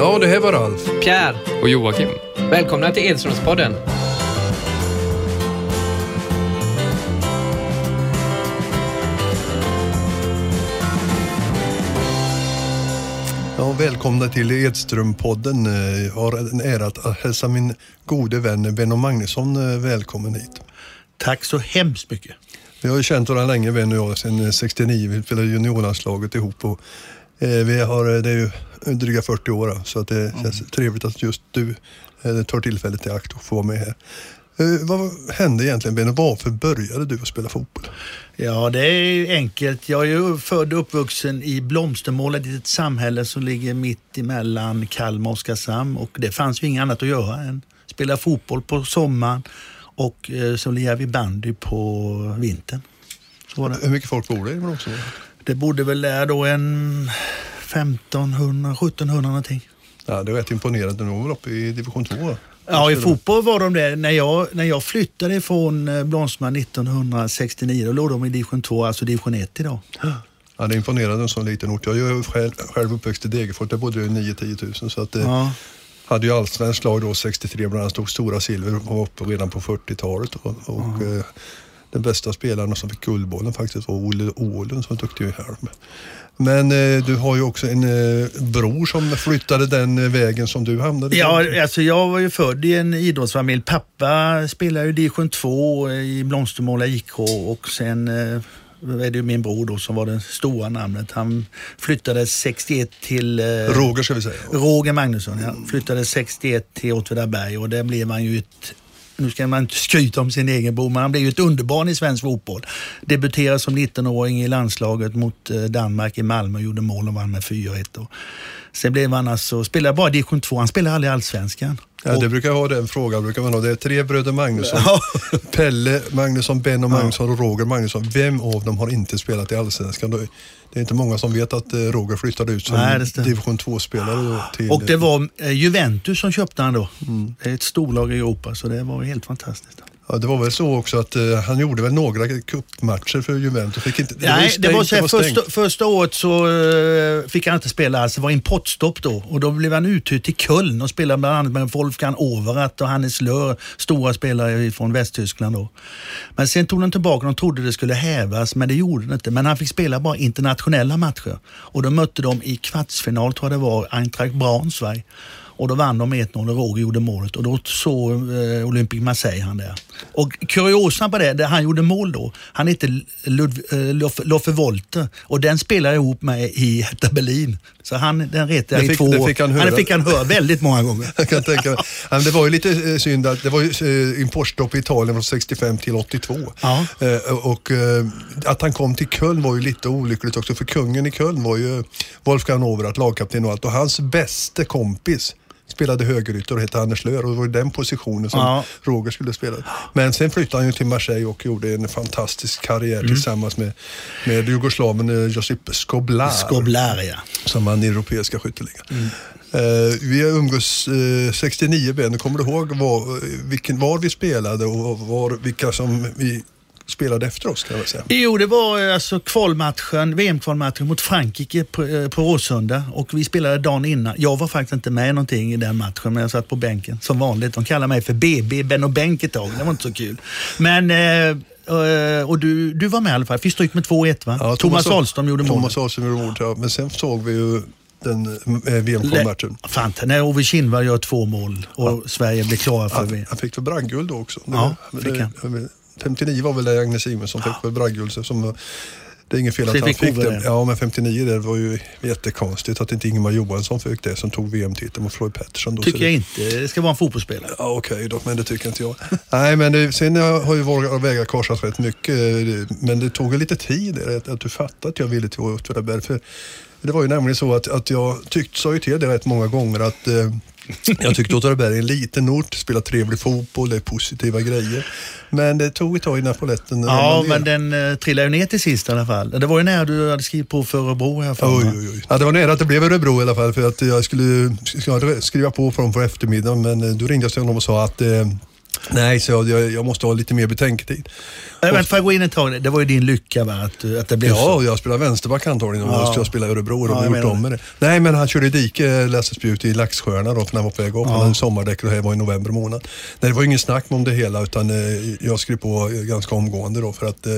Ja, det här var Ralf. Pierre, Och Joakim. välkomna till Edströmspodden. Ja, välkomna till Edström-podden. Jag har en ära att hälsa min gode vän Benno Magnusson eh, välkommen hit. Tack så hemskt mycket. Vi har ju känt varandra länge, Benno och jag, sedan eh, 69. Vi spelade juniorlandslaget ihop. Och, vi har, eh, det är ju dryga 40 år, så att det känns trevligt att just du eh, tar tillfället i akt och får vara med här. Eh, vad hände egentligen Benno? Varför började du att spela fotboll? Ja, det är ju enkelt. Jag är ju född och uppvuxen i Blomstermål, ett litet samhälle som ligger mitt emellan Kalmar och Oskarshamn. Och det fanns ju inget annat att göra än spela fotboll på sommaren och eh, så lirade vi bandy på vintern. Så var det. Hur mycket folk bor det i Blomstermål? Det bodde väl där då en 1500, 1700 någonting. Ja, det är rätt imponerande. De var väl uppe i division 2? va? Ja, i fotboll var de det. När jag, när jag flyttade från eh, Blomstermål 1969, då låg de i division 2, alltså division 1 idag. Ja, det är imponerande en sån liten ort. Jag är själv, själv uppväxt i Degerfors, där bodde det 9-10 000. Så att, eh, Ja. hade ju allsvenskt lag då 63, bland annat stod Stora Silver och var uppe redan på 40-talet. Och, och eh, den bästa spelaren som fick Guldbollen faktiskt var Olle Åhlund som var duktig i Halm. Men eh, du har ju också en eh, bror som flyttade den eh, vägen som du hamnade på. Ja, alltså jag var ju född i en idrottsfamilj. Pappa spelade ju division 2 i Blomstermåla IK och sen eh, är det ju min bror då som var det stora namnet. Han flyttade 61 till... Eh, Roger ska vi säga. Roger Magnusson, ja. Flyttade 61 till Åtvidaberg och där blev han ju ett nu ska man inte skryta om sin egen bror, men han blev ju ett underbarn i svensk fotboll. Debuterade som 19-åring i landslaget mot eh, Danmark i Malmö och gjorde mål och vann med 4-1 och Sen blev han alltså, spelade bara division 2, han spelade aldrig allsvenskan. Ja, Och- det brukar ha den frågan. Brukar man ha. Det är tre bröder Magnusson. Pelle Magnusson, Benno Magnusson och Roger Magnusson. Vem av dem har inte spelat i Allsvenskan? Det är inte många som vet att eh, Roger flyttade ut som Nej, division 2-spelare. då till- Och det var eh, Juventus som köpte han då. Det är ett storlag i Europa, så det var helt fantastiskt. Ja, det var väl så också att eh, han gjorde väl några cupmatcher för Juventus. Fick inte, det var ju Nej, det var stängt, så här, stängt. första, första året så eh, fick han inte spela alls. Det var importstopp då. Och då blev han uthyrd till Köln och spelade bland annat med Wolfgang Overath och Hannes Löhr, stora spelare från Västtyskland då. Men sen tog de tillbaka, de trodde det skulle hävas, men det gjorde det inte. Men han fick spela bara internationella matcher. Och då mötte de i kvartsfinal, tror jag det var, Eintracht Braunschweig. Och då vann de med 1-0 och Roger gjorde målet och då såg eh, Olympique Marseille han där. Och kuriosan på det, där han gjorde mål då, han hette Lud, eh, Loffe, Loffe Wolter och den spelade jag ihop med i Hertha Berlin. Så han, den retade jag i två år. fick han höra. det fick han höra väldigt många gånger. Jag kan tänka mig. Det var ju lite eh, synd att det var ju eh, importstopp i Italien från 65 till 82. Ja. Eh, och att han kom till Köln var ju lite olyckligt också för kungen i Köln var ju Wolfgang Overath, lagkapten och allt. Och hans bästa kompis spelade högerytter och hette Anders Löhr och det var den positionen som Ja. Roger skulle spela. Men sen flyttade han ju till Marseille och gjorde en fantastisk karriär Mm. tillsammans med, med jugoslaven eh, Josip Skoblar Skoblar ja. som vann europeiska skytteligan. Mm. Eh, vi umgås uh, 69 Ben, kommer du ihåg var, eh, vilken, var vi spelade och var, vilka som vi spelade efter oss kan väl säga. Jo, det var eh, alltså kvalmatchen, VM-kvalmatchen mot Frankrike på, eh, på Råsunda och vi spelade dagen innan. Jag var faktiskt inte med någonting i den matchen, men jag satt på bänken som vanligt. De kallade mig för BB, Ben och Bänk ett tag. Det var inte så kul. Men, eh, eh, och du, du var med i alla fall. Fick stryk med 2-1 va? Ja, Thomas Ahlström gjorde målet. Thomas Ahlström gjorde målet, ja. Men sen såg vi ju den eh, VM-kvalmatchen. När Ove Kindvall gör två mål och Sverige blir klara för Han, VM. han fick väl bragdguld då också. Ja, Det- fick det- 59 var väl det Agnes Simonsson fick så Som, det är inget fel att det han fick det. det. Ja, men 59 det var ju jättekonstigt att inte Ingemar Johansson fick det som tog VM-titeln mot Floyd Pettersson. Då. Tycker det- jag inte. Det ska vara en fotbollsspelare. Ja, Okej då, men det tycker inte jag. Nej, men det, sen har ju våra vägar korsats rätt mycket. Men det tog lite tid att, att du fattade att jag ville till Åtvidaberg. För det var ju nämligen så att, att jag tyckte, sa ju till dig rätt många gånger att eh, jag tyckte Åtvidaberg är en liten ort, spelar trevlig fotboll, det är positiva grejer. Men det tog ett tag innan polletten Ja, men den uh, trillade ju ner till sist i alla fall. Det var ju när du hade skrivit på för Örebro här för Oj, oj, oj. Ja, det var nära att det blev Örebro i alla fall för att jag skulle sk- skriva på från på eftermiddagen men eh, då ringde jag till honom och sa att eh, Nej, så jag, jag, måste ha lite mer betänketid. Nej, men får jag gå in ett tag? Det var ju din lycka va? Att, att det blev Ja, så. jag spelar vänsterback antagligen och Ja. jag spelar i Örebro och de Ja, gjort om med det. Nej, men han körde i dike, Lasse Spjut, i Laxsjöarna då, för när han var på väg upp. Han hade sommardäck och det här var i november månad. Nej, det var ingen snack om det hela utan eh, jag skrev på eh, ganska omgående då för att eh,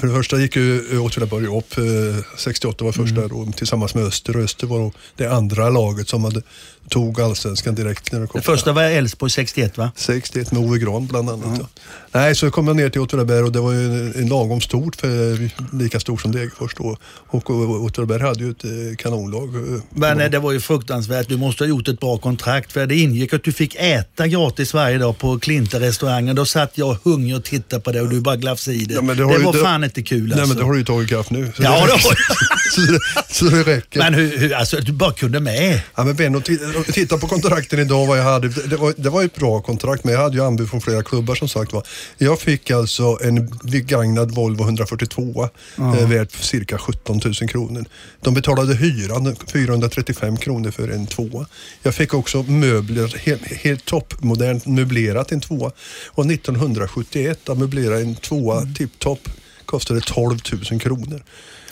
för det första gick ju Åtvidaberg upp, eh, 68 var första Mm. då, tillsammans med Öster och Öster var det andra laget som hade, tog allsvenskan direkt när det kom. Det första var Elfsborg 61 va? 61 med Ove Gran bland annat. Ja. Nej, så kom jag ner till Åtvidaberg och det var ju en, en lagom stort, för, lika stor som Degerfors då. Och Åtvidaberg hade ju ett eh, kanonlag. eh, Men eh, det var ju fruktansvärt. Du måste ha gjort ett bra kontrakt för det ingick att du fick äta gratis varje dag på Klinta-restaurangen. Då satt jag hungrig och tittade på det och du bara glafsade i det. Ja, det det har ju- var det- fan inte kul Nej, alltså. men det har du ju tagit kaff nu. Ja, det, har så, det, så det räcker. Men hur, hur, alltså du bara kunde med. Ja, men Ben, och titta på kontrakten idag vad jag hade. Det var, det var ett bra kontrakt men jag hade ju anbud från flera klubbar som sagt var. Jag fick alltså en begagnad Volvo 142 eh, värd cirka 17 000 kronor. De betalade hyran 435 kronor för en tvåa. Jag fick också möbler, helt, helt toppmodernt möblerat en tvåa. Och 1971 att möblera en tvåa tipptopp kostade 12 000 kronor.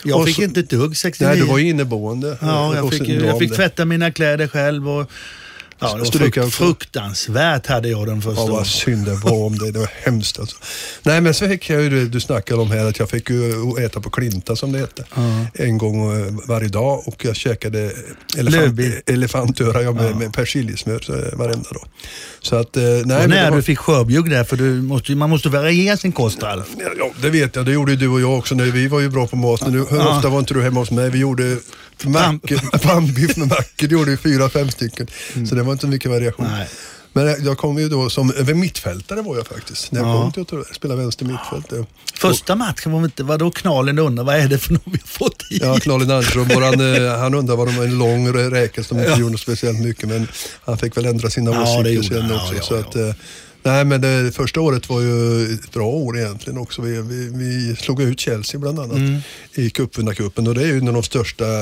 Jag Och fick så- inte ett dugg 69. Nej, du var ju inneboende. Ja, jag fick, jag fick tvätta mina kläder själv och ja, det var Stryka fruktansvärt hade jag den första Ja, vad synd det var om det. Det var hemskt alltså. Nej, men så fick jag ju du snackade om här, att jag fick ju äta på Klinta som det hette. En gång eh, varje dag och jag käkade elefant, elefantöra ja, med, med persiljesmör så, eh, varenda dag. Så att, eh, nej, Och när var- du fick skörbjugg där, för du måste, man måste variera sin kost Alf. Ja, det vet jag. Det gjorde ju du och jag också. när Vi var ju bra på mat. Men nu, hur Ja. ofta var inte du hemma hos mig? Vi gjorde pannbiff med mackor. Det gjorde vi fyra, fem stycken. Så det var inte mycket variation. Nej. Men jag kom ju då som, över mittfältare var jag faktiskt. När jag Ja. kom till Göteborg, spelade vänster mittfält. eh. Första matchen var inte, vadå knalen undrar, vad är det för något vi har fått hit? Ja, Knallen Andersson, våran, eh, han undrar vad de en lång räka som inte gjorde speciellt mycket. Men han fick väl ändra sina Ja, åsikter sen han. också. Ja, ja, så ja. att, eh, nej, men det första året var ju ett bra år egentligen också. Vi, vi, vi slog ut Chelsea bland annat Mm. i cupvinnarcupen och det är ju en av de största eh,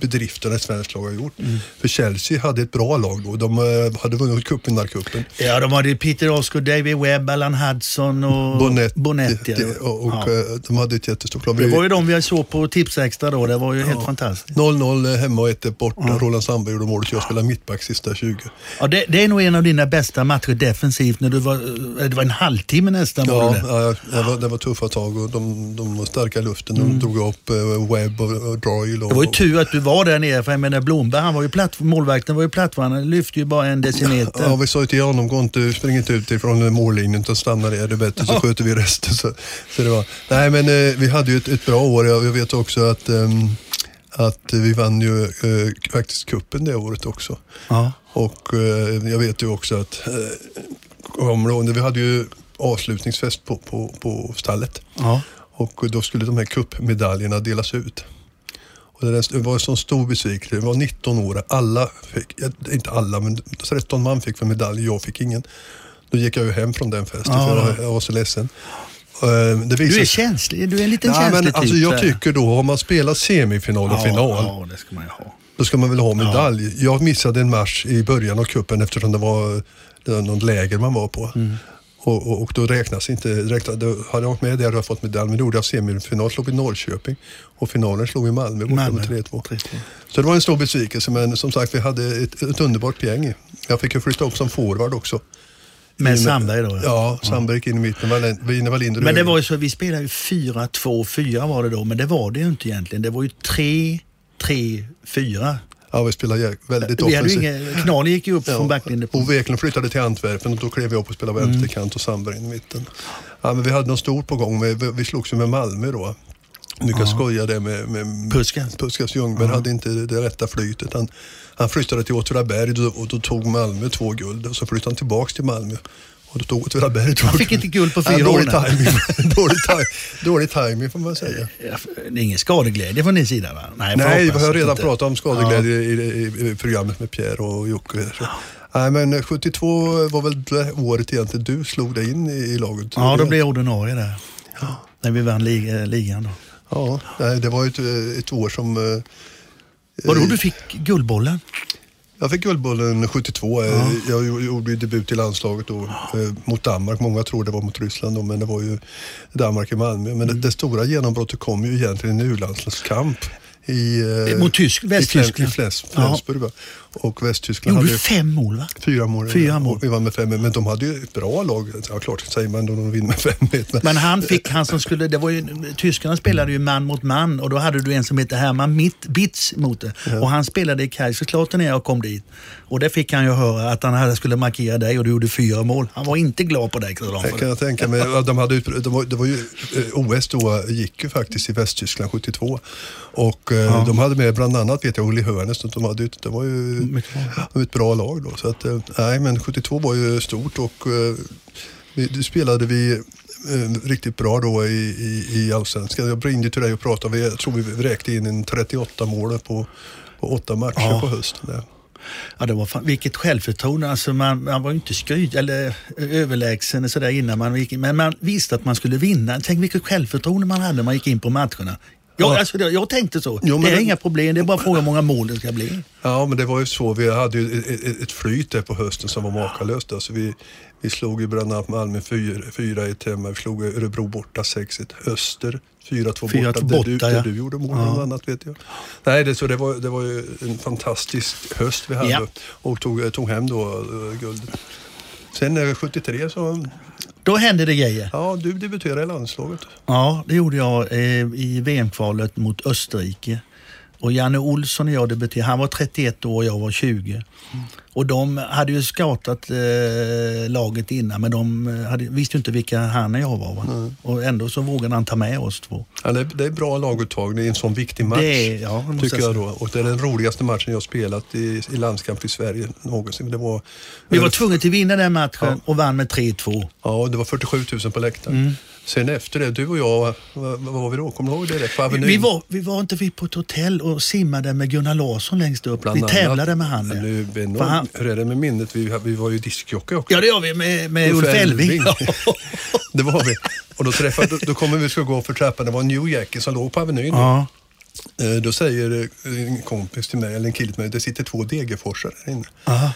bedrifterna ett svenskt lag har gjort. Mm. För Chelsea hade ett bra lag då. De eh, hade vunnit cupvinnarcupen. Ja, de hade Peter Oscar, David Webb, Allan Hudson och Bonetti. Bonetti, ja. Och och Ja. eh, de hade ett jättestort lag. Det var ju de vi såg på Tipsextra då, det var ju helt fantastiskt. 0-0 hemma och 1 borta. Roland Sandberg gjorde målet. Jag spelade mittback sista 20. Ja, det, det är nog en av dina bästa matcher defensivt, när du var, eh, det var en halvtimme nästan. Ja, det. ja det, var, det var tuffa tag och de, de var starka i luften. De drog upp eh, Webb och, Doyle. Och, Det var ju tur att du var där nere, för jag menar Blomberg, han var ju platt, målvakten var ju plattform, han lyfte ju bara en decimeter. Ja, vi sa ju till honom, gå inte, spring inte ut ifrån mållinjen utan stanna där, det är bättre så sköter vi resten. Så, så det var, nej men eh, vi hade ju ett, ett bra år. Jag, jag vet också att, ehm, att vi vann ju eh, faktiskt kuppen det året också. Ja. Och eh, jag vet ju också att, eh, du ihåg, vi hade ju avslutningsfest på, på, på stallet. Ja. Och då skulle de här kuppmedaljerna delas ut. Och det var en sån stor besvikelse. Det var 19 år. Alla fick, inte alla, men 13 man fick för medalj. Jag fick ingen. Då gick jag ju hem från den festen Ja. för jag, jag var så ledsen. Eh, Det Du visade är känslig, du är en liten Ja, känslig men typ. alltså, jag tycker då, har man spelat semifinal och ja, final, Ja, det ska man ju ha. Då ska man väl ha medalj. Jag missade en match i början av kuppen eftersom det var, det var någon läger man var på. Mm. Och, och, och då räknas inte, räknas, då hade jag varit med där jag fått medalj. Men då gjorde jag semifinal, slog vi Norrköping och finalen slog vi Malmö borta med 3-2. 3-2. Så det var en stor besvikelse men som sagt vi hade ett, ett underbart gäng. Jag fick ju flytta upp som forward också. Med Sandberg då? Ja, Sandberg gick in i mitten, Wiener Wallinder Men det var ju så, vi spelade ju 4-2-4 var det då, men det var det ju inte egentligen. Det var ju 3-3-4. Ja, vi spelade väldigt Vi offensivt. Knali gick ju upp från backlinjen. Och Weklund flyttade till Antwerpen och då klev jag upp och spelade Mm. vänsterkant och Sandberg i mitten. Ja, men vi hade något stort på gång. Med, vi slogs ju med Malmö då. Nu kan skoja det med, med Puskas. Puskas Ljungberg hade inte det, rätta flytet. Han, han flyttade till Åtvidaberg och då tog Malmö två guld och så flyttade han tillbaks till Malmö. Och då tog Åtvidaberg två Han fick inte guld på Ja, fyra år. dålig, nej. timing, dålig, ti- dålig timing får man säga. Ja, Det är ingen skadeglädje från din sida va? Nej, Nej, vi har redan inte. pratat om skadeglädje i, i, i programmet med Pierre och Jocke. Så. Nej, men 72 var väl det året egentligen du slog dig in i, i laget? Ja, då blev jag ordinarie där. När vi vann lig, eh, ligan då. Ja, det var ju ett, ett år som... eh, Var då du fick Guldbollen? Jag fick Guldbollen 72. Eh, Jag gjorde ju debut i landslaget då, eh, mot Danmark. Många tror det var mot Ryssland då, men det var ju Danmark i Malmö. Men det, det stora genombrottet kom ju egentligen i en U-landskamp. I, eh, Mot Tysk- Västtyskland. I Ja. Flensburg. va. Och Västtyskland Gjorde hade fem mål va? fyra mål. Fyra mål. Vi vann med fem Men de hade ju ett bra lag. Ja, klart säger man då de vinner med fem men, Men han fick, han som skulle, det var ju, tyskarna spelade ju man mot man och då hade du en som hette Herman Mitt, Bitz mot det. Och han spelade i Kaiserslautern när jag kom dit. Och det fick han ju höra att han hade, skulle markera dig och du gjorde fyra mål. Han var inte glad på dig Det kan jag tänka mig. Ja, De hade, de var, det var ju, eh, OS då gick ju faktiskt i Västtyskland 72. Och eh, de hade med bland annat, vet jag, Uli Hoeneß. De hade, ut- det var ju Var ett bra lag då. Så att, eh, nej, men 72 var ju stort och eh, spelade vi eh, riktigt bra då i, i, i Allsvenskan. Jag ringde till dig och pratade. Jag tror vi räkte in en 38 mål på, på åtta matcher Ja. på hösten. Där. Ja, det var fan, vilket självförtroende. Alltså man, man var ju inte skryt eller överlägsen sådär innan man gick in. Men man visste att man skulle vinna. Tänk vilket självförtroende man hade när man gick in på matcherna. Ja. alltså, jag, tänkte så. Jo, det är det- inga problem. Det är bara fråga hur många mål det ska bli. Ja, men det var ju så. Vi hade ju ett, flyt där på hösten som var makalöst. Alltså vi, vi slog ju bland annat Malmö 4-1 hemma. Vi slog Örebro borta 6-1. Öster 4-2 borta. 4-2 där, du, borta, ja. där du gjorde mål bland annat vet jag. Nej, det, så det, var, det var ju en fantastisk höst vi hade Ja. och tog, tog hem då uh, guldet. Sen eh, 73 så, Då hände det grejer. ja du debuterade i landslaget. Ja, det gjorde jag eh, i VM-kvalet mot Österrike. Och Janne Olsson och jag debuterade. Han var 31 år och jag var 20. Och de hade ju scoutat eh, laget innan men de eh, hade, visste ju inte vilka han och jag var. Va? Och ändå så vågade han ta med oss två. Ja, det, det är bra laguttagning i en sån viktig match. Det är- ja, det tycker jag då. Och det är den roligaste matchen jag spelat i, i landskamp i Sverige någonsin. Det var, Vi var tvungna till att vinna den matchen och vann med 3-2. Ja, det var 47 000 på läktaren. Mm. Sen efter det, du och jag, vad, var vi då? Kommer du ihåg det? På Avenyn? Vi var, vi var inte vi på ett hotell och simmade med Gunnar Larsson längst upp. Bland vi tävlade med han. Nu, För han- Hur är det med minnet? Vi, vi var ju diskjockey också. Ja, det gör vi med, med Ulf Elving. det var vi. Och då träffade, då, då kommer vi ska gå för trappan. Det var en New Jackie som låg på Avenyn. ja. Eh, Då säger en kompis till mig, eller en kille till mig, det sitter två Degerforsare där inne. Aha.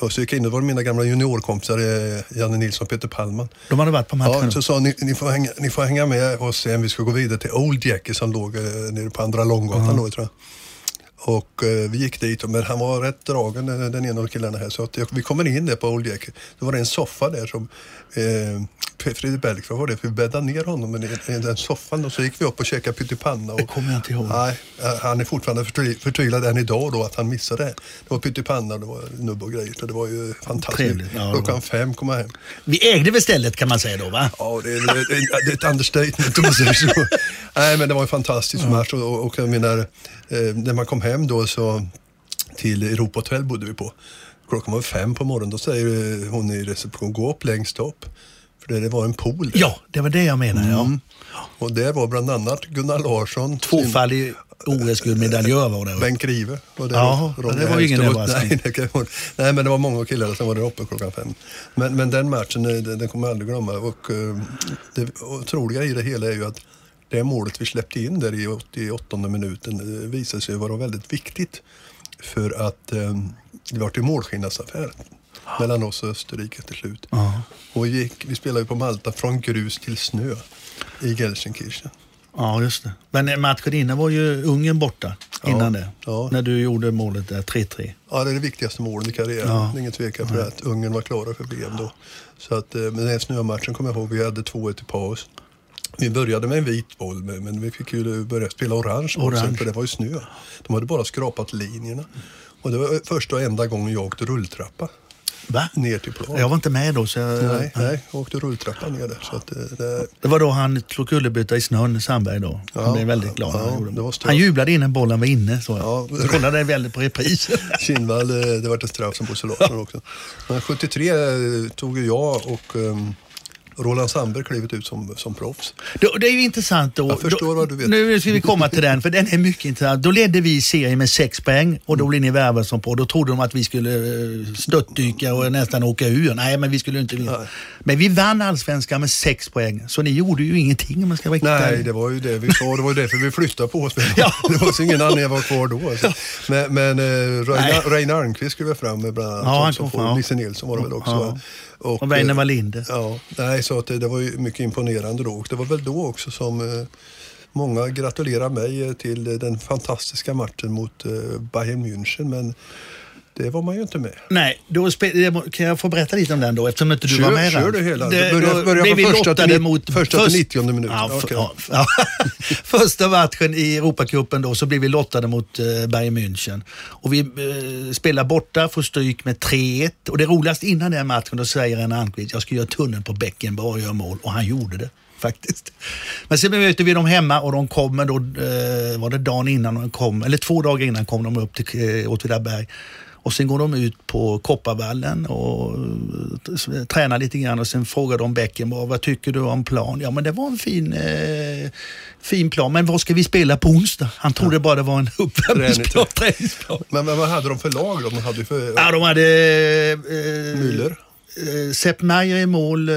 Och så gick jag in och var mina gamla juniorkompisar, eh, Janne Nilsson och Peter Palman. De hade varit på matchen. Ja, så sa ni, ni, får hänga, ni får hänga med oss sen. Vi ska gå vidare till Old Jackie som låg eh, nere på Andra Långgatan då, tror jag. Och eh, vi gick dit, men han var rätt dragen den, den ena av killarna här. Så att vi kommer in där på Old Jackie. Då var det en soffa där som eh, Fredrik vad var det? Vi bäddade ner honom i den- i den soffan och så gick vi upp och käkade pyttipanna. Och, Det kommer jag inte ihåg. Nej, eh, han är fortfarande förtvivlad än idag då att han missade det. Det var pyttipanna, det var nubb och grejer. Så det var ju fantastiskt. Trevligt, ja, det Klockan fem kom jag hem. Vi ägde väl stället kan man säga då va? Ja, det det är, det är ett understatement om man säger så. Nej, men det var en fantastisk match och, och, och jag menar, eh, när man kom hem då så till Europahotell bodde vi på. Klockan var fem på morgonen, då säger hon i reception, gå upp längst upp. För det, det var en pool där. Ja, det var det jag menade. Mm. Ja. Och där var bland annat Gunnar Larsson, Tvåfaldig OS-guldmedaljör var det. Bengt Grive. Och Ja, Ronny det var ingen överraskning. Nej, det men det var många killar som var där uppe klockan fem. Men, men den matchen, eh, den, den kommer jag aldrig glömma. Och, eh, det otroliga i det hela är ju att det målet vi släppte in där i 88 minuten eh, visade sig vara väldigt viktigt. För att eh, det var en målskillnadsaffär mellan oss och Österrike till slut. Ja. Och vi, gick, vi spelade på Malta från grus till snö i Gelsenkirchen. ja, just det. Men matchen innan var ju Ungern borta. Innan Ja, det. ja. När du gjorde målet där, 3-3. Ja, det är det viktigaste målet i karriären. Ja. Det är ingen tvekan för att Ungern var klara för VM då. Så att, eh, men den här snömatchen kommer jag ihåg, vi hade 2-1 i paus. Vi började med en vit boll, men vi fick ju börja spela orange boll sen, Orange. för det var ju snö. De hade bara skrapat linjerna. Och det var första och enda gången jag åkte rulltrappa Va? ner till plan. Jag var inte med då. Så jag, Nej, nej, jag åkte rulltrappa ner där. Så att, eh, det, Det var då han slog kullerbytta i snön, Sandberg då. Han Ja, blev väldigt glad. ja, han, han jublade innan bollen var inne. Så Ja. jag kollade väldigt på repris. Kindvall, eh, det var ett straff som Bosse Larsson också. Men 73 eh, tog jag och um, Roland Sandberg klivit ut som, som proffs. Då, det är ju intressant då. Jag förstår då, vad du vet. Nu ska vi komma till den, för den är mycket intressant. Då ledde vi serien med sex poäng och då blev ni värvade som på. Då trodde de att vi skulle eh, störtdyka och nästan åka ur. Nej, men vi skulle inte vinna. Nej. Men vi vann allsvenskan med sex poäng, så ni gjorde ju ingenting om man ska vara Nej, det var ju det vi sa. Det var ju därför vi flyttade på oss. Ja. Det var ingen anledning att vara kvar då. Alltså. Men, men eh. Reine Almqvist skulle fram med bland annat. Ja, han kom fram. Nisse Nilsson var det väl också. Ja. Och, Och Väinö eh, Wallinder. Ja, nej, så att det, det var ju mycket imponerande då. Och det var väl då också som eh, många gratulerar mig till den fantastiska matchen mot eh, Bayern München. Men det var man ju inte med. Nej, då kan jag få berätta lite om den då eftersom inte du Kör- var med kör där? du hela? Det, Börja- då börja blev från första till mot... första till 90 minuten. Ja, Okej. ja, ja. första matchen i Europacupen då så blev vi lottade mot eh, Bayern München. Och vi eh, spelar borta, får stryk med 3-1. Och det roligaste innan den matchen då säger en Almqvist, jag ska göra tunnel på Beckenbauer och göra mål. Och han gjorde det faktiskt. Men sen möter vi dem hemma och de kommer då, eh, var det dagen innan de kom, eller två dagar innan kom de upp till eh, Åtvidaberg. Och sen går de ut på Kopparvallen och eh, tränar lite grann och sen frågar de Beckenbauer, vad tycker du om plan? Ja men det var en fin, eh, fin plan, men vad ska vi spela på onsdag? Han trodde bara det var en uppvärmningsplan, träningsplan. Men, men vad hade de för lag då? De hade för Ja, de hade eh, Müller. Eh, Sepp Meier i mål, eh,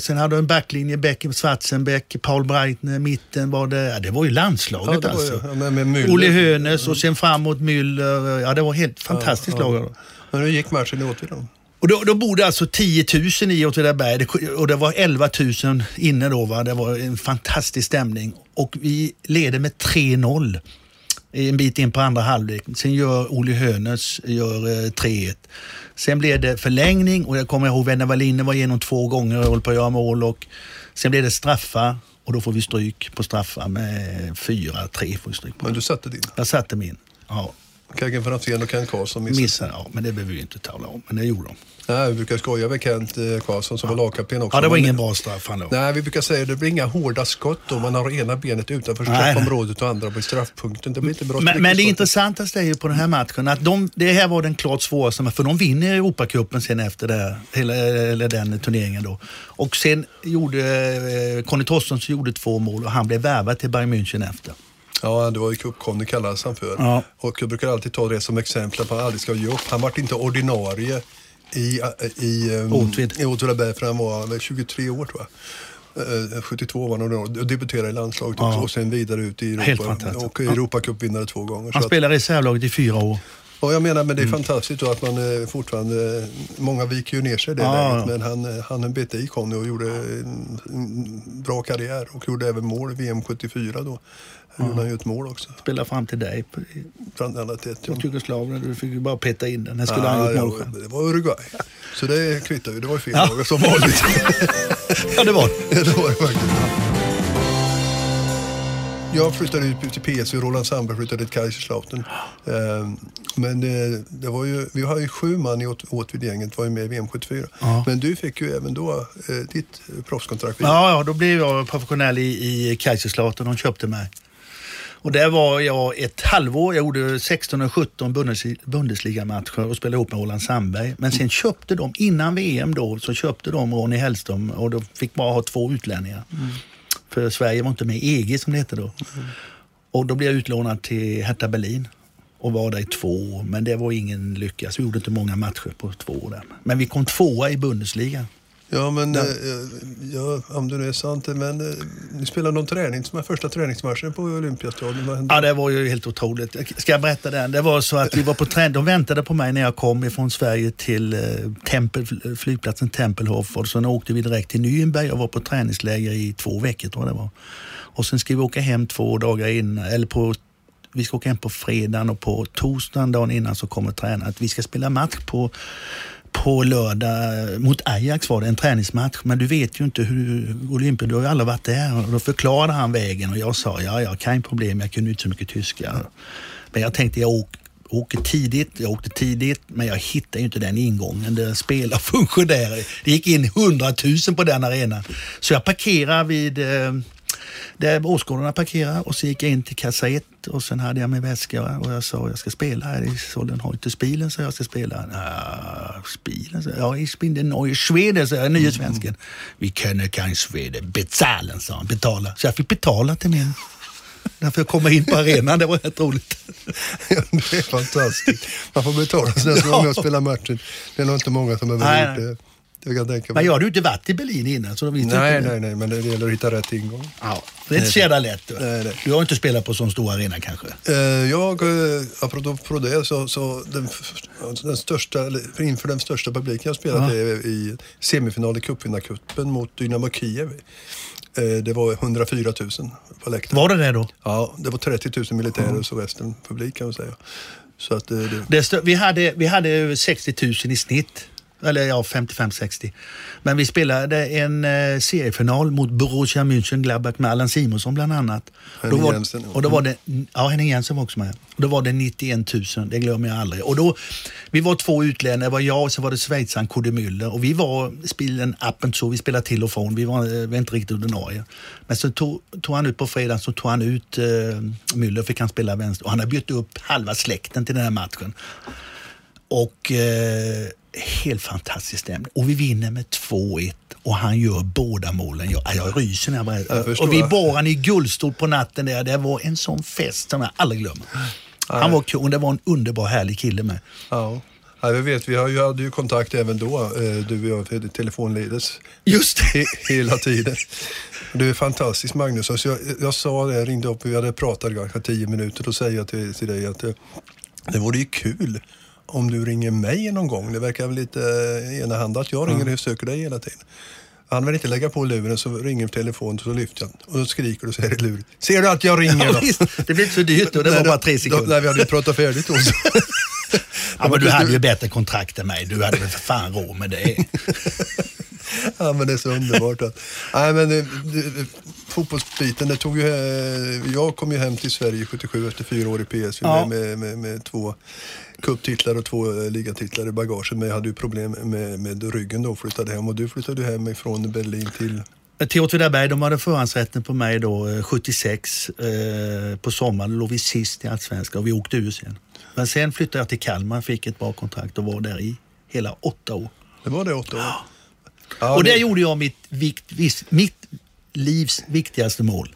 sen hade de en backlinje, Beck, Schwarzenbeck, Paul Breitner, mitten var det, ja, det var ju landslaget det var ju- alltså. ja, men med Müller. Olle Hönes och sen framåt Müller, ja det var helt fantastiskt Ja, ja. lag. Men hur gick matchen i Åtvidaberg? Och då, då bodde alltså 10 000 i Åtvidaberg och det var 11 000 inne då. Va? Det var en fantastisk stämning. Och vi leder med 3-0 en bit in på andra halvlek. Sen gör Olle Hönes gör eh, 3-1. Sen blev det förlängning och jag kommer ihåg Wenner Wallinder var igenom två gånger och höll på att göra mål. Och sen blev det straffar och då får vi stryk på straffar med 4-3 får vi stryk på. Men du satte din. Jag satte min. Ja, Kaggen Franzén och Kent Karlsson missade. missade. Ja, men det behöver vi inte tala om. Men det gjorde de. Nej, vi brukar skoja med Kent eh, Karlsson som var lagkapten också. Ja, det var ingen bra straff han då. Nej, vi brukar säga att det blir inga hårda skott då man har ena benet utanför straffområdet och andra på straffpunkten. Det blir inte bra Men, men det intressantaste är ju på den här matchen att de, det här var den klart svåraste, för de vinner Europacupen sen efter det, hela, eller den turneringen då. Och sen gjorde eh, Conny Torstensson gjorde två mål och han blev värvad till Bayern München efter. Ja, det var ju cupconny kallades han för. Ja. Och jag brukar alltid ta det som exempel att man aldrig ska ge upp. Han var inte ordinarie i, i, um, Åtvid. i Åtvidaberg för han var väl 23 år tror jag. Eh, 72 var han och debuterade i landslaget Ja. också och sen vidare ut i Europa. Och Europacupvinnare två gånger. Han att, spelade i reservlaget i fyra år. Och jag menar, men Mm. det är fantastiskt då att man eh, fortfarande, många viker ju ner sig i det Ja, läget, ja. men han, eh, han bet i Conny och gjorde en, en bra karriär och gjorde även mål VM 74 då. Då gjorde han ju ett mål också. Spelade fram till dig Bland annat ett. ja. Jugoslavien. Du fick ju bara peta in den. Här skulle han Ah, gjort ja, mål själv. det var Uruguay. Så det kvittar ju. Det var ju fel lag som vanligt. Ja, det var det var det faktiskt. Jag flyttade ut till PSV, Roland Sandberg flyttade till Kaiserslautern. Ehm, Men det, det var ju, vi har ju sju man i Åt- Åtvid-gänget var ju med i VM 74. Ja. Men du fick ju även då eh, ditt eh, proffskontrakt. Ja, ja, då blev jag professionell i, i Kaiserslautern. De köpte mig. Och där var jag ett halvår. Jag gjorde 16 och 17 Bundes- Bundesliga-matcher och spelade ihop med Roland Sandberg. Men sen köpte de, innan VM då, så köpte de Ronny Hellström och då fick bara ha två utlänningar. För Sverige var inte med i EG som det hette då. Och då blev jag utlånad till Hertha Berlin och var där i två år. Men det var ingen lycka, så vi gjorde inte många matcher på två år där. Men vi kom tvåa i Bundesliga. Ja, men Ja. eh, ja, om det nu är sant. Men eh, ni spelade någon träning, som är första träningsmatchen på Olympiastadion. Ja, det var ju helt otroligt. Ska jag berätta den? Det var så att vi var på träning. De väntade på mig när jag kom ifrån Sverige till eh, Tempel, flygplatsen Tempelhof och sen åkte vi direkt till Nürnberg och var på träningsläger i två veckor tror jag det var. Och sen ska vi åka hem två dagar innan, eller på vi ska åka hem på fredagen och på torsdagen dagen innan så kommer tränaren att vi ska spela match på på lördag mot Ajax var det en träningsmatch. Men du vet ju inte hur Olympia, du har ju aldrig varit där. Och då förklarade han vägen och jag sa ja, jag kan problem, jag kunde inte så mycket tyska. Men jag tänkte jag åker åker tidigt, jag åkte tidigt men jag hittade ju inte den ingången där spelarfunktionärer. Det gick in hundratusen på den arenan. Så jag parkerar vid eh, där åskådarna parkerade och så gick jag in till kassa 1 och sen hade jag min väska och jag sa jag ska spela här i Sollenhojte Spielen så jag ska spela. Ah, Spielen? Så, ja, i Spielen Neue Schweden, sa jag, nyhetsvensken. Vi kunde kan Schweden betalen, sa han. Betala. Så jag fick betala till min Därför jag komma in på arenan, det var rätt roligt. Ja, det är fantastiskt. Man får betala så som ja. med och spela matchen. Det är nog inte många som har gjort det. Jag kan tänka Men jag hade ju inte varit i Berlin innan. Så de nej, nej, nej, men det gäller att hitta rätt ingång. Ja, det är inte så jävla lätt. Du. Nej, nej. du har inte spelat på sån stor arena kanske? Uh, jag, uh, apropå det, så, så den, den största, inför den största publiken jag spelat ja. är i semifinal i cupvinnarcupen mot Dynamo Kiev. Uh, det var 104 000 på läktaren. Var det det då? Ja, det var 30 000 militärer mm. och så resten publik kan man säga. Så att, det, det... vi, hade, vi hade 60 000 i snitt eller ja, 55-60. Men vi spelade en eh, seriefinal mot Borussia Mönchengladbach med Allan Simonsson bland annat. Henning då var, Jensen. Och då var det, ja, Henning Jensen var också med. Och då var det 91 000, det glömmer jag aldrig. Och då, vi var två utlänningar, det var jag och så var det schweizaren Kodde Müller. Och vi var, spelen appen så, vi spelade till och från. Vi var, vi var inte riktigt ordinarie. Men så tog, tog han ut på fredag så tog han ut eh, Müller, fick han spela vänster. Och han har bytt upp halva släkten till den här matchen. Och eh, helt fantastisk stämning. Och vi vinner med 2-1 och han gör båda målen. Jag, jag ryser när jag berättar. Och vi bar han i guldstol på natten där. Det var en sån fest som jag aldrig glömmer. Han var kul det var en underbar härlig kille med. Ja. Ja, vi vet, vi hade ju kontakt även då, eh, du och jag, telefonledes. Just det. hela tiden. Du är fantastisk Magnus. Alltså jag, jag sa det, jag ringde upp, vi hade pratat kanske tio minuter, då säger jag till, till dig att det, det vore ju kul om du ringer mig någon gång. Det verkar väl lite enahanda att jag ringer och söker dig hela tiden. Han vill inte lägga på luren så ringer telefonen och så lyfter han. Och då skriker och säger i luren. Ser du att jag ringer då? Ja, det blir inte så dyrt då. Det var bara tre sekunder. När vi hade pratat färdigt då. ja, men du hade ju bättre kontrakt än mig. Du hade väl för fan råd med det. ja, men det är så underbart. Att, nej, men det, det, fotbollsbiten, det tog ju, eh, jag kom ju hem till Sverige 77 efter fyra år i PSV ja. med, med, med, med två cuptitlar och två eh, ligatitlar i bagaget. Men jag hade ju problem med, med ryggen då och flyttade hem. Och du flyttade hem från Berlin till? Till Åtvidaberg, de hade förhandsrätten på mig då 76 eh, eh, på sommaren. Då låg vi sist i Allsvenskan och vi åkte ur sen. Men sen flyttade jag till Kalmar, fick ett bra kontrakt och var där i hela åtta år. Det var det åtta år? Ja. Ja, och där det... gjorde jag mitt, vikt, mitt livs viktigaste mål.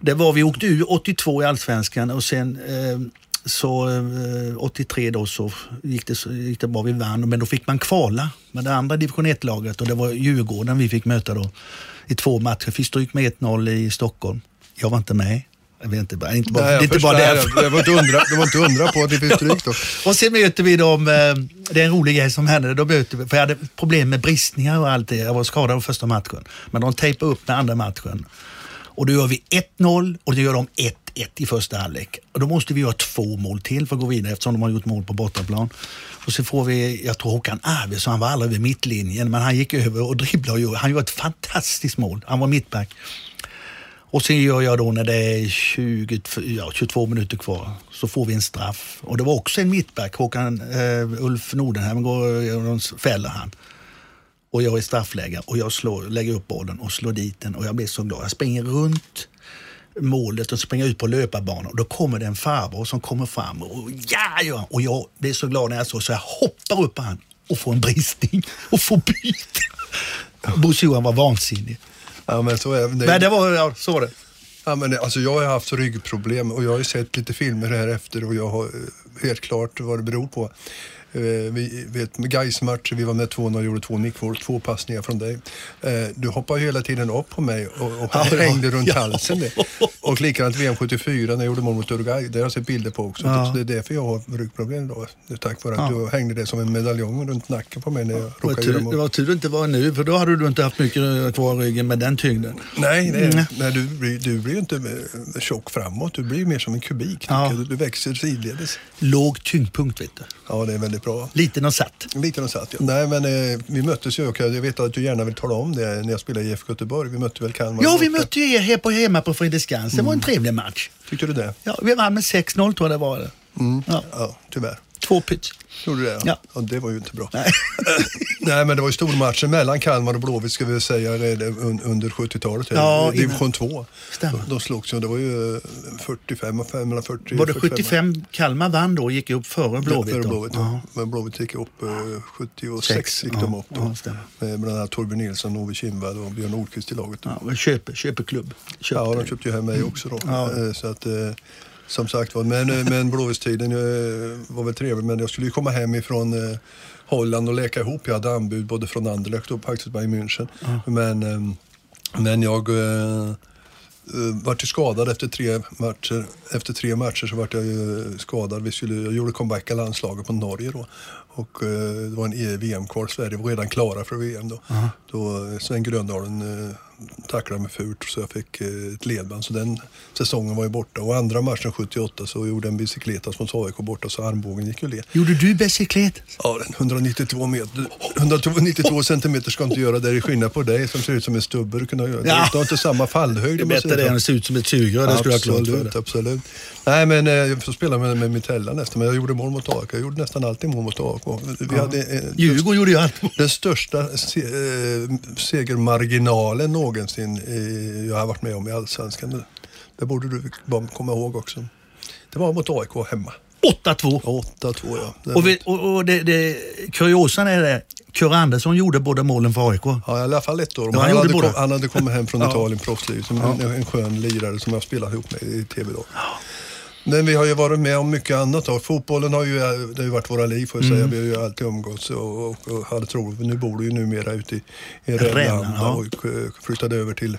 Det var, vi åkte ur 82 i Allsvenskan och sen eh, så eh, 83 då så gick det, så gick det bra, vi vann, men då fick man kvala med det andra division 1-laget och det var Djurgården vi fick möta då i två matcher. Fick stryk med 1-0 i Stockholm. Jag var inte med. Jag vet inte, inte bara, Nej, inte bara därför. Det var inte undra, det var inte undra på att det fick stryk då. och sen möter vi dem, eh, det är en rolig grej som hände, då möter vi, för jag hade problem med bristningar och allt det. Jag var skadad första matchen. Men de tejpade upp med andra matchen. Och då gör vi 1-0 och då gör de 1 1 i första halvlek. Och då måste vi göra två mål till för att gå vidare eftersom de har gjort mål på bortaplan. Och så får vi, jag tror Håkan Arvidsson, han var aldrig vid mittlinjen, men han gick över och dribblade och han gjorde ett fantastiskt mål. Han var mittback. Och sen gör jag då när det är 20, ja, 22 minuter kvar, så får vi en straff. Och det var också en mittback, Håkan, eh, Ulf Nordenheim, går, fäller han. Och jag är straffläggare och jag slår, lägger upp bollen och slår dit den och jag blir så glad. Jag springer runt målet och springer ut på löparbanan. Och då kommer det en farbror som kommer fram och ja, ja, och jag blir så glad när jag såg så jag hoppar upp på han och får en bristning och får byta. Bosse Johan var vansinnig. Ja, men så är det. Men det var, ja, så var det. Ja, men alltså, jag har haft ryggproblem och jag har sett lite filmer här efter och jag har eh, helt klart vad det beror på. Eh, vi vet gais matcher vi var med 2-0 och gjorde två nickmål, två passningar från dig. Eh, du hoppade hela tiden upp på mig och, och ja, hängde runt ja. halsen. Och likadant VM 74 när jag gjorde mål mot Uruguay, det har jag sett bilder på också. Ja. Så det är därför jag har ryggproblem då. Tack vare att du hängde det som en medaljong runt nacken på mig när jag råkade göra mål. Det var tur det inte var nu, för då hade du inte haft mycket kvar i ryggen med den tyngden. Nej, det, mm. nej du, blir, du blir ju inte tjock framåt, du blir mer som en kubik. Du, du växer sidledes. Låg tyngdpunkt vet du. Ja, det är väldigt bra. Liten och satt. Liten och satt, ja. Nej, men eh, vi möttes ju och jag vet att du gärna vill tala om det när jag spelade i IFK Göteborg. Vi mötte väl Kalmar? Ja, vi mötte ju er här på, hemma på Fredriksskans. Det var en mm. trevlig match. Tyckte du det? Ja, vi vann med 6-0 tror jag det var. Mm. Ja. ja, tyvärr. Två pitch. Gjorde det? Ja. ja. Det var ju inte bra. Nej. Nej, men det var ju stormatcher mellan Kalmar och Blåvitt ska vi säga un- under 70-talet. Ja, Division 2. Stämmer. De, de slogs ju, det var ju eh, 45 och 5, mellan 40 Var det 45. 75 Kalmar vann då och gick upp före Blåvitt? Före då? Blåvitt, Ja. ja. Men Blåvitt gick upp eh, 76 Sex, gick de ja, upp då. ja, med bland annat Torbjörn Nilsson, Ove Kindvall och Björn Nordqvist i laget. Ja, men köpe, köpeklubb. Köpte. Ja, de köpte ju hem mig också då. Ja. Eh, Så att, eh, som sagt var, men, eh, men Blåvittstiden eh, var väl trevlig. Men jag skulle ju komma hem ifrån eh, Holland och leka ihop. Jag hade anbud både från Anderlecht och faktiskt Bayern München. Men, eh, men jag eh, vart ju skadad efter tre matcher. Efter tre matcher så vart jag ju skadad. Vi skulle, jag gjorde comeback i landslaget på Norge då. Och eh, det var en E- VM-kval. Sverige var redan klara för VM då. Då eh, Sven Gröndalen eh, tacklade mig fult så jag fick eh, ett ledband. Så den säsongen var ju borta. Och andra matchen 78 så gjorde en bicicletas mot AIK borta så armbågen gick ju led. Gjorde du bicyklet? Ja, den 192, meter, 192 centimeter ska inte göra det. Det är skillnad på dig som ser ut som en stubbe. Du, göra. Ja. du har inte samma fallhöjd. Det är bättre det än att se ut som ett sugrör. Det skulle jag klart för Absolut, dig. absolut. Nej, men eh, jag får spela med, med Mitella nästan. Men jag gjorde mål mot AIK. Jag gjorde nästan alltid mål mot AIK. Vi hade, eh, Djurgården gjorde ju allt. den största se, eh, segermarginalen någonsin eh, jag har varit med om i Allsvenskan. Det, det borde du komma ihåg också. Det var mot AIK hemma. 8-2. 8-2 ja. Det Och, vi, och, och det, det, kuriosan är det, Kurre Andersson gjorde båda målen för AIK. Ja, i alla fall ett år. Ja, han han, hade kom, han hade kommit hem från Ja. Italien, proffsliv, som en, en skön lirare som jag spelat ihop med i tv då. Men vi har ju varit med om mycket annat. Då. Fotbollen har ju, det har ju varit våra liv får jag Mm. säga. Vi har ju alltid umgåtts och, och, och hade troligt. Nu bor du ju numera ute i, i Rännan, ja. och eh, flyttade över till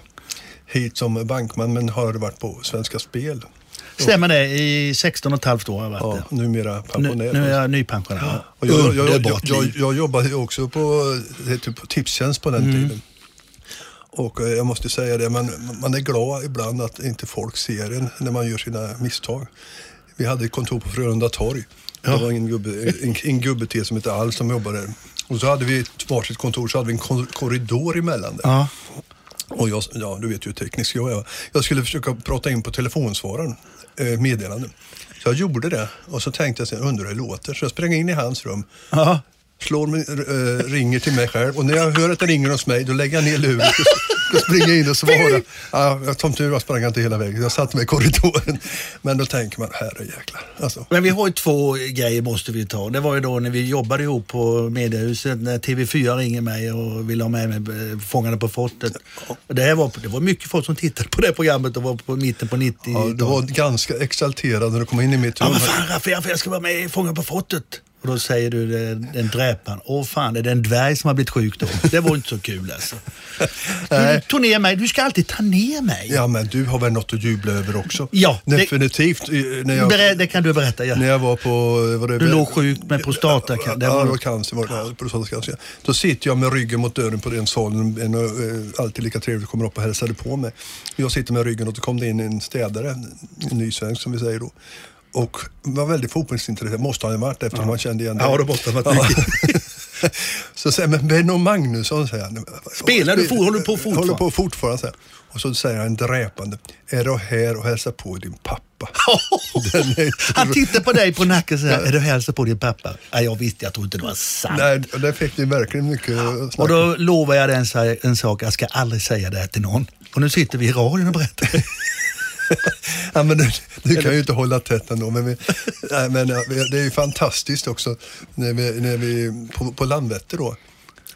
hit som bankman men har varit på Svenska Spel. Stämmer det? I 16 och ett halvt år har jag varit Ja, numera det. Nu, nu är jag nypensionär. Och jag, jag, jag, jag, jag, jobbade ju också på, det hette på Tipstjänst på den Mm. tiden. Och eh, jag måste säga det, man, man är glad ibland att inte folk ser en när man gör sina misstag. Vi hade ett kontor på Frölunda torg. Det var en gubbe, en, en gubbe till som hette Alf som jobbade där. Och så hade vi ett varsitt kontor, så hade vi en kor- korridor emellan där. Ja. Och jag, ja, du vet ju hur teknisk jag är. Jag skulle försöka prata in på telefonsvararen, eh, meddelanden. Så jag gjorde det och så tänkte jag, undrar hur det låter. Så jag sprang in i hans rum, Ja. Slår mig, eh, ringer till mig själv och när jag hör att det ringer hos mig då lägger jag ner luren och, springer in och svarar. Ja, jag- som tur var sprang jag inte hela vägen. Jag satte mig i korridoren. Men då tänker man, herre jäklar. Alltså, Men vi har ju två grejer måste vi ta. Det var ju då när vi jobbade ihop på Mediehuset när TV4 ringer mig och vill ha med mig eh, Fångarna på fortet. Det, här var, det var mycket folk som tittade på det programmet och var på mitten på 90 ja, du var ganska exalterad när du kom in i mitt Ja rum. men fan Raffe, jag ska vara med i Fångarna på fortet. Och då säger du den, den dräparen. Åh fan, är det en dvärg som har blivit sjuk då? Det var inte så kul alltså. Du tog ner mig. Du ska alltid ta ner mig. Ja, men du har väl något att jubla över också? Ja, det- Definitivt. eh, När jag, Berä- det kan du berätta. Ja. när jag var på... Var det, Du låg sjuk med prostata. Det Ja, det var cancer. Var det, ja, prostatacancer. Då sitter jag med ryggen mot dörren på den salen. En, eh, alltid lika trevligt kommer upp och hälsade på mig. Jag sitter med ryggen och då kom det in en städare, en ny svensk som vi säger då. Och var väldigt fotbollsintresserad, måste han ha varit eftersom man kände igen Ja, det måste han ha varit Så säger men Benno Magnusson, säger han. Spelar du fot- håller du på fortfarande? Håller på fortfarande, säger han. Och så säger han dräpande, är du här och hälsar på din pappa? Han tittar på dig på nacken och säger, är du hälsar på din pappa? Ja, jag visste, jag tror inte det var sant. Nej, där fick ni verkligen mycket snack. Och då lovar jag dig en, en sak, jag ska aldrig säga det här till någon. Och nu sitter vi i radion och berättar. Ja, men du, du kan ju inte hålla tätt ändå. Men, vi, nej, men det är ju fantastiskt också när vi, när vi på, på Landvetter då.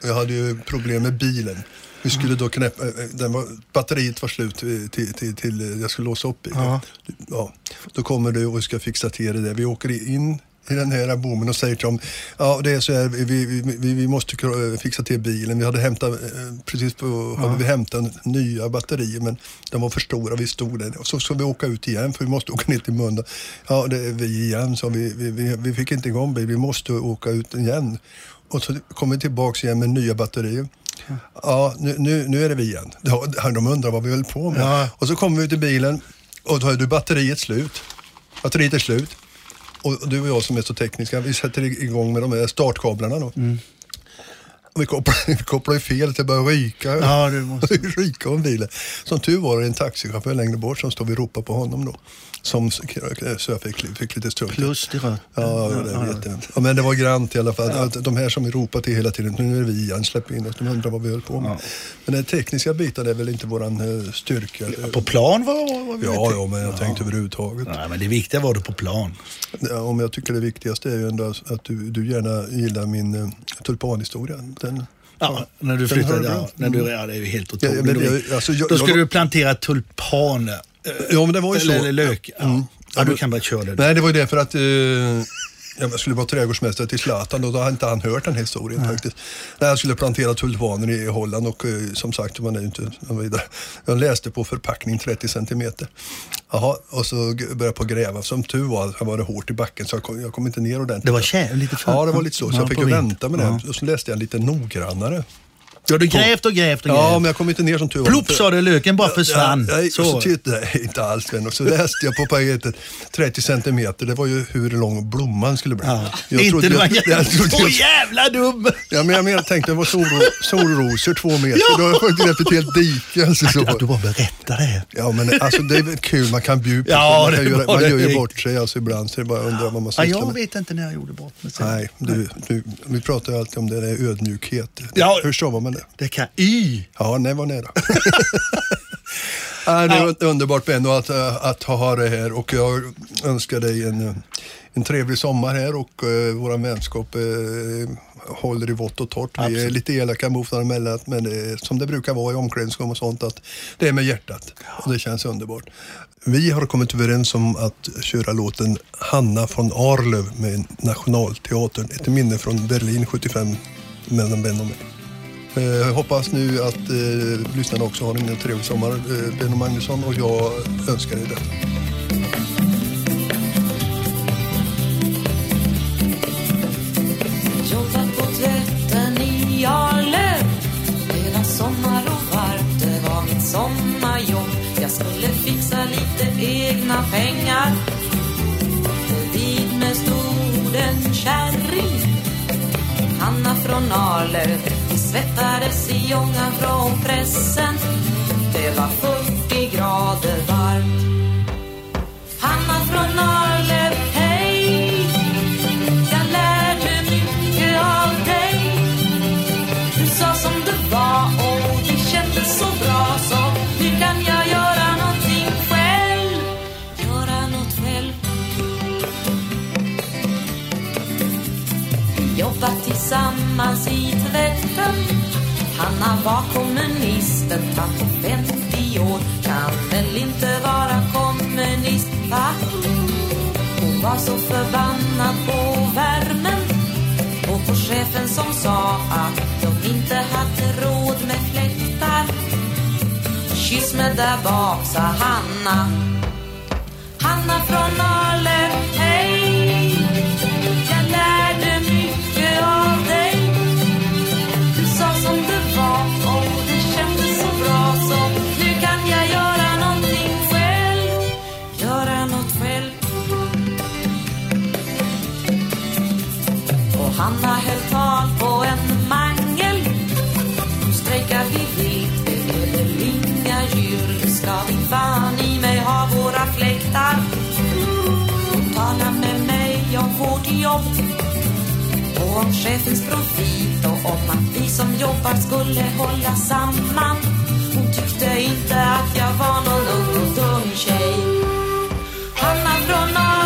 Jag hade ju problem med bilen. Vi skulle då knäppa, eh, den var, batteriet var slut till, till, till, till jag skulle låsa upp bilen. Ja. Ja. Då kommer du och ska fixa till det där. Vi åker in i den här bommen och säger till dem, ja det är så här, vi, vi, vi, måste fixa till bilen. Vi hade hämtat, eh, precis på, hade vi hämtat nya batterier men de var för stora, vi stod där. Och så ska vi åka ut igen för vi måste åka ner till Mölndal. Ja det är vi igen, så vi, vi, vi, vi fick inte igång bilen, vi måste åka ut igen. Och så kom vi tillbaks igen med nya batterier. Ja, nu, nu, nu är det vi igen. De, de undrar vad vi höll på med. Ja. Och så kommer vi till bilen och då är du batteriet slut. Batteriet är slut. Och du och jag som är så tekniska, vi sätter igång med de här startkablarna då. Vi kopplade, vi kopplade fel, det började ryka. Ja, du måste... ryka om bilen. Som tur var det en taxichaufför längre bort som stod och ropade på honom då. Som, så jag fick, fick lite strul. Plus till rött. Ja, det vet jag. Ja, men det var grant i alla fall. Att De här som ropade till hela tiden, nu är det vi igen, släpp in oss. De undrar vad vi höll på med. Ja. Men den tekniska biten är väl inte våran eh, styrka. På plan var, var vi Ja, ja, men jag tänkte överhuvudtaget. Nej, men det viktiga var det på plan. Ja, om jag tycker det viktigaste är ju ändå att du, du gärna gillar min uh, tulpanhistoria. Den, Ja, när du flyttade. Ja, jag. när du, ja, det är ju helt Ja, otroligt. men det- alltså, jag- Då skulle jag- du plantera tulpaner. Ja, men det var ju så. eller lök. Ja. Mm. Ja, du kan bara köra det. Nej, det var ju det för att eh, jag skulle vara trädgårdsmästare till Zlatan och då hade inte han hört den historien faktiskt. När jag skulle plantera tulpaner i Holland och eh, som sagt, man är ju inte vidare. Jag läste på förpackning 30 centimeter. Jaha, och så började jag på att gräva. Som tur var, jag var det hårt i backen så jag kom, jag kom inte ner ordentligt. Det var kä- lite för... Ja, det var lite så. Så Ja, jag fick ju vänta med det. Och så läste jag lite noggrannare. Du hade grävt och grävt och grävt. Ja, men jag kom inte ner som tur var. Plopp sa det, löken bara försvann. Ja, nej, så. så. jag, inte alls vän. Och så läste jag på paketet 30 centimeter. Det var ju hur lång blomman skulle bli. Ja. Jag inte det var jag- jävla, jag trodde- så jävla dum! Ja, men jag menar, tänkte det var solro, solrosor två meter. Ja. Då har jag fått grävt ett helt dike. Alltså, Att, så. att du bara berättar det. Ja, men alltså det är kul. Man kan bjuda på Ja, man, det kan göra, man gör ju bort sig alltså, ibland. Så det bara att undra vad man Ja, sysslar jag med. vet inte när jag gjorde bort mig. Nej, du, du, vi pratar ju alltid om det, det är ödmjukhet. Ja. Hur stavar man det? Det kan... Y. Ja, nej, var nära. ja, det är Ja. underbart Benno att, äh, att ha det här och jag önskar dig en, äh, en trevlig sommar här och uh, våra vänskap äh, håller i vått och torrt. Vi är lite elaka mot varandra men det som det brukar vara i omklädningsrum och sånt att det är med hjärtat och det känns underbart. Vi har kommit överens om att köra låten Hanna från Arlöv med Nationalteatern. Ett minne från Berlin 75 mellan Ben och mig. Eh, Jag hoppas nu att eh, lyssnarna också har en trevlig sommar. Eh, Benno Magnusson och jag önskar er detta. Jobbat på tvätten i Arlöv Hela sommar och varmt, det var mitt sommarjobb. Jag skulle fixa lite egna pengar. Bredvid mig stod en kärring Hanna från Arlöv svettades i ångan från pressen. Det var 40 grader varmt. Hanna från Arlöv, hej. Jag lärde mycket av dig. Du sa som det var och det kändes så bra. Så nu kan jag göra någonting själv. Göra något själv. Jobba tillsammans i tvätt. Hanna var kommunisten, tant på 50 år Kan väl inte vara kommunist, va? Hon var så förbannad på värmen och på chefen som sa att de inte hade råd med fläktar. Kyss mig där bak, sa Hanna. Hanna från Arlöv, hej. Ska fan i mig har våra fläktar. Hon med mig om vårt jobb. Och om chefens profit och om att vi som jobbar skulle hålla samman. Hon tyckte inte att jag var någon ung och dum tjej. Hanna från Norr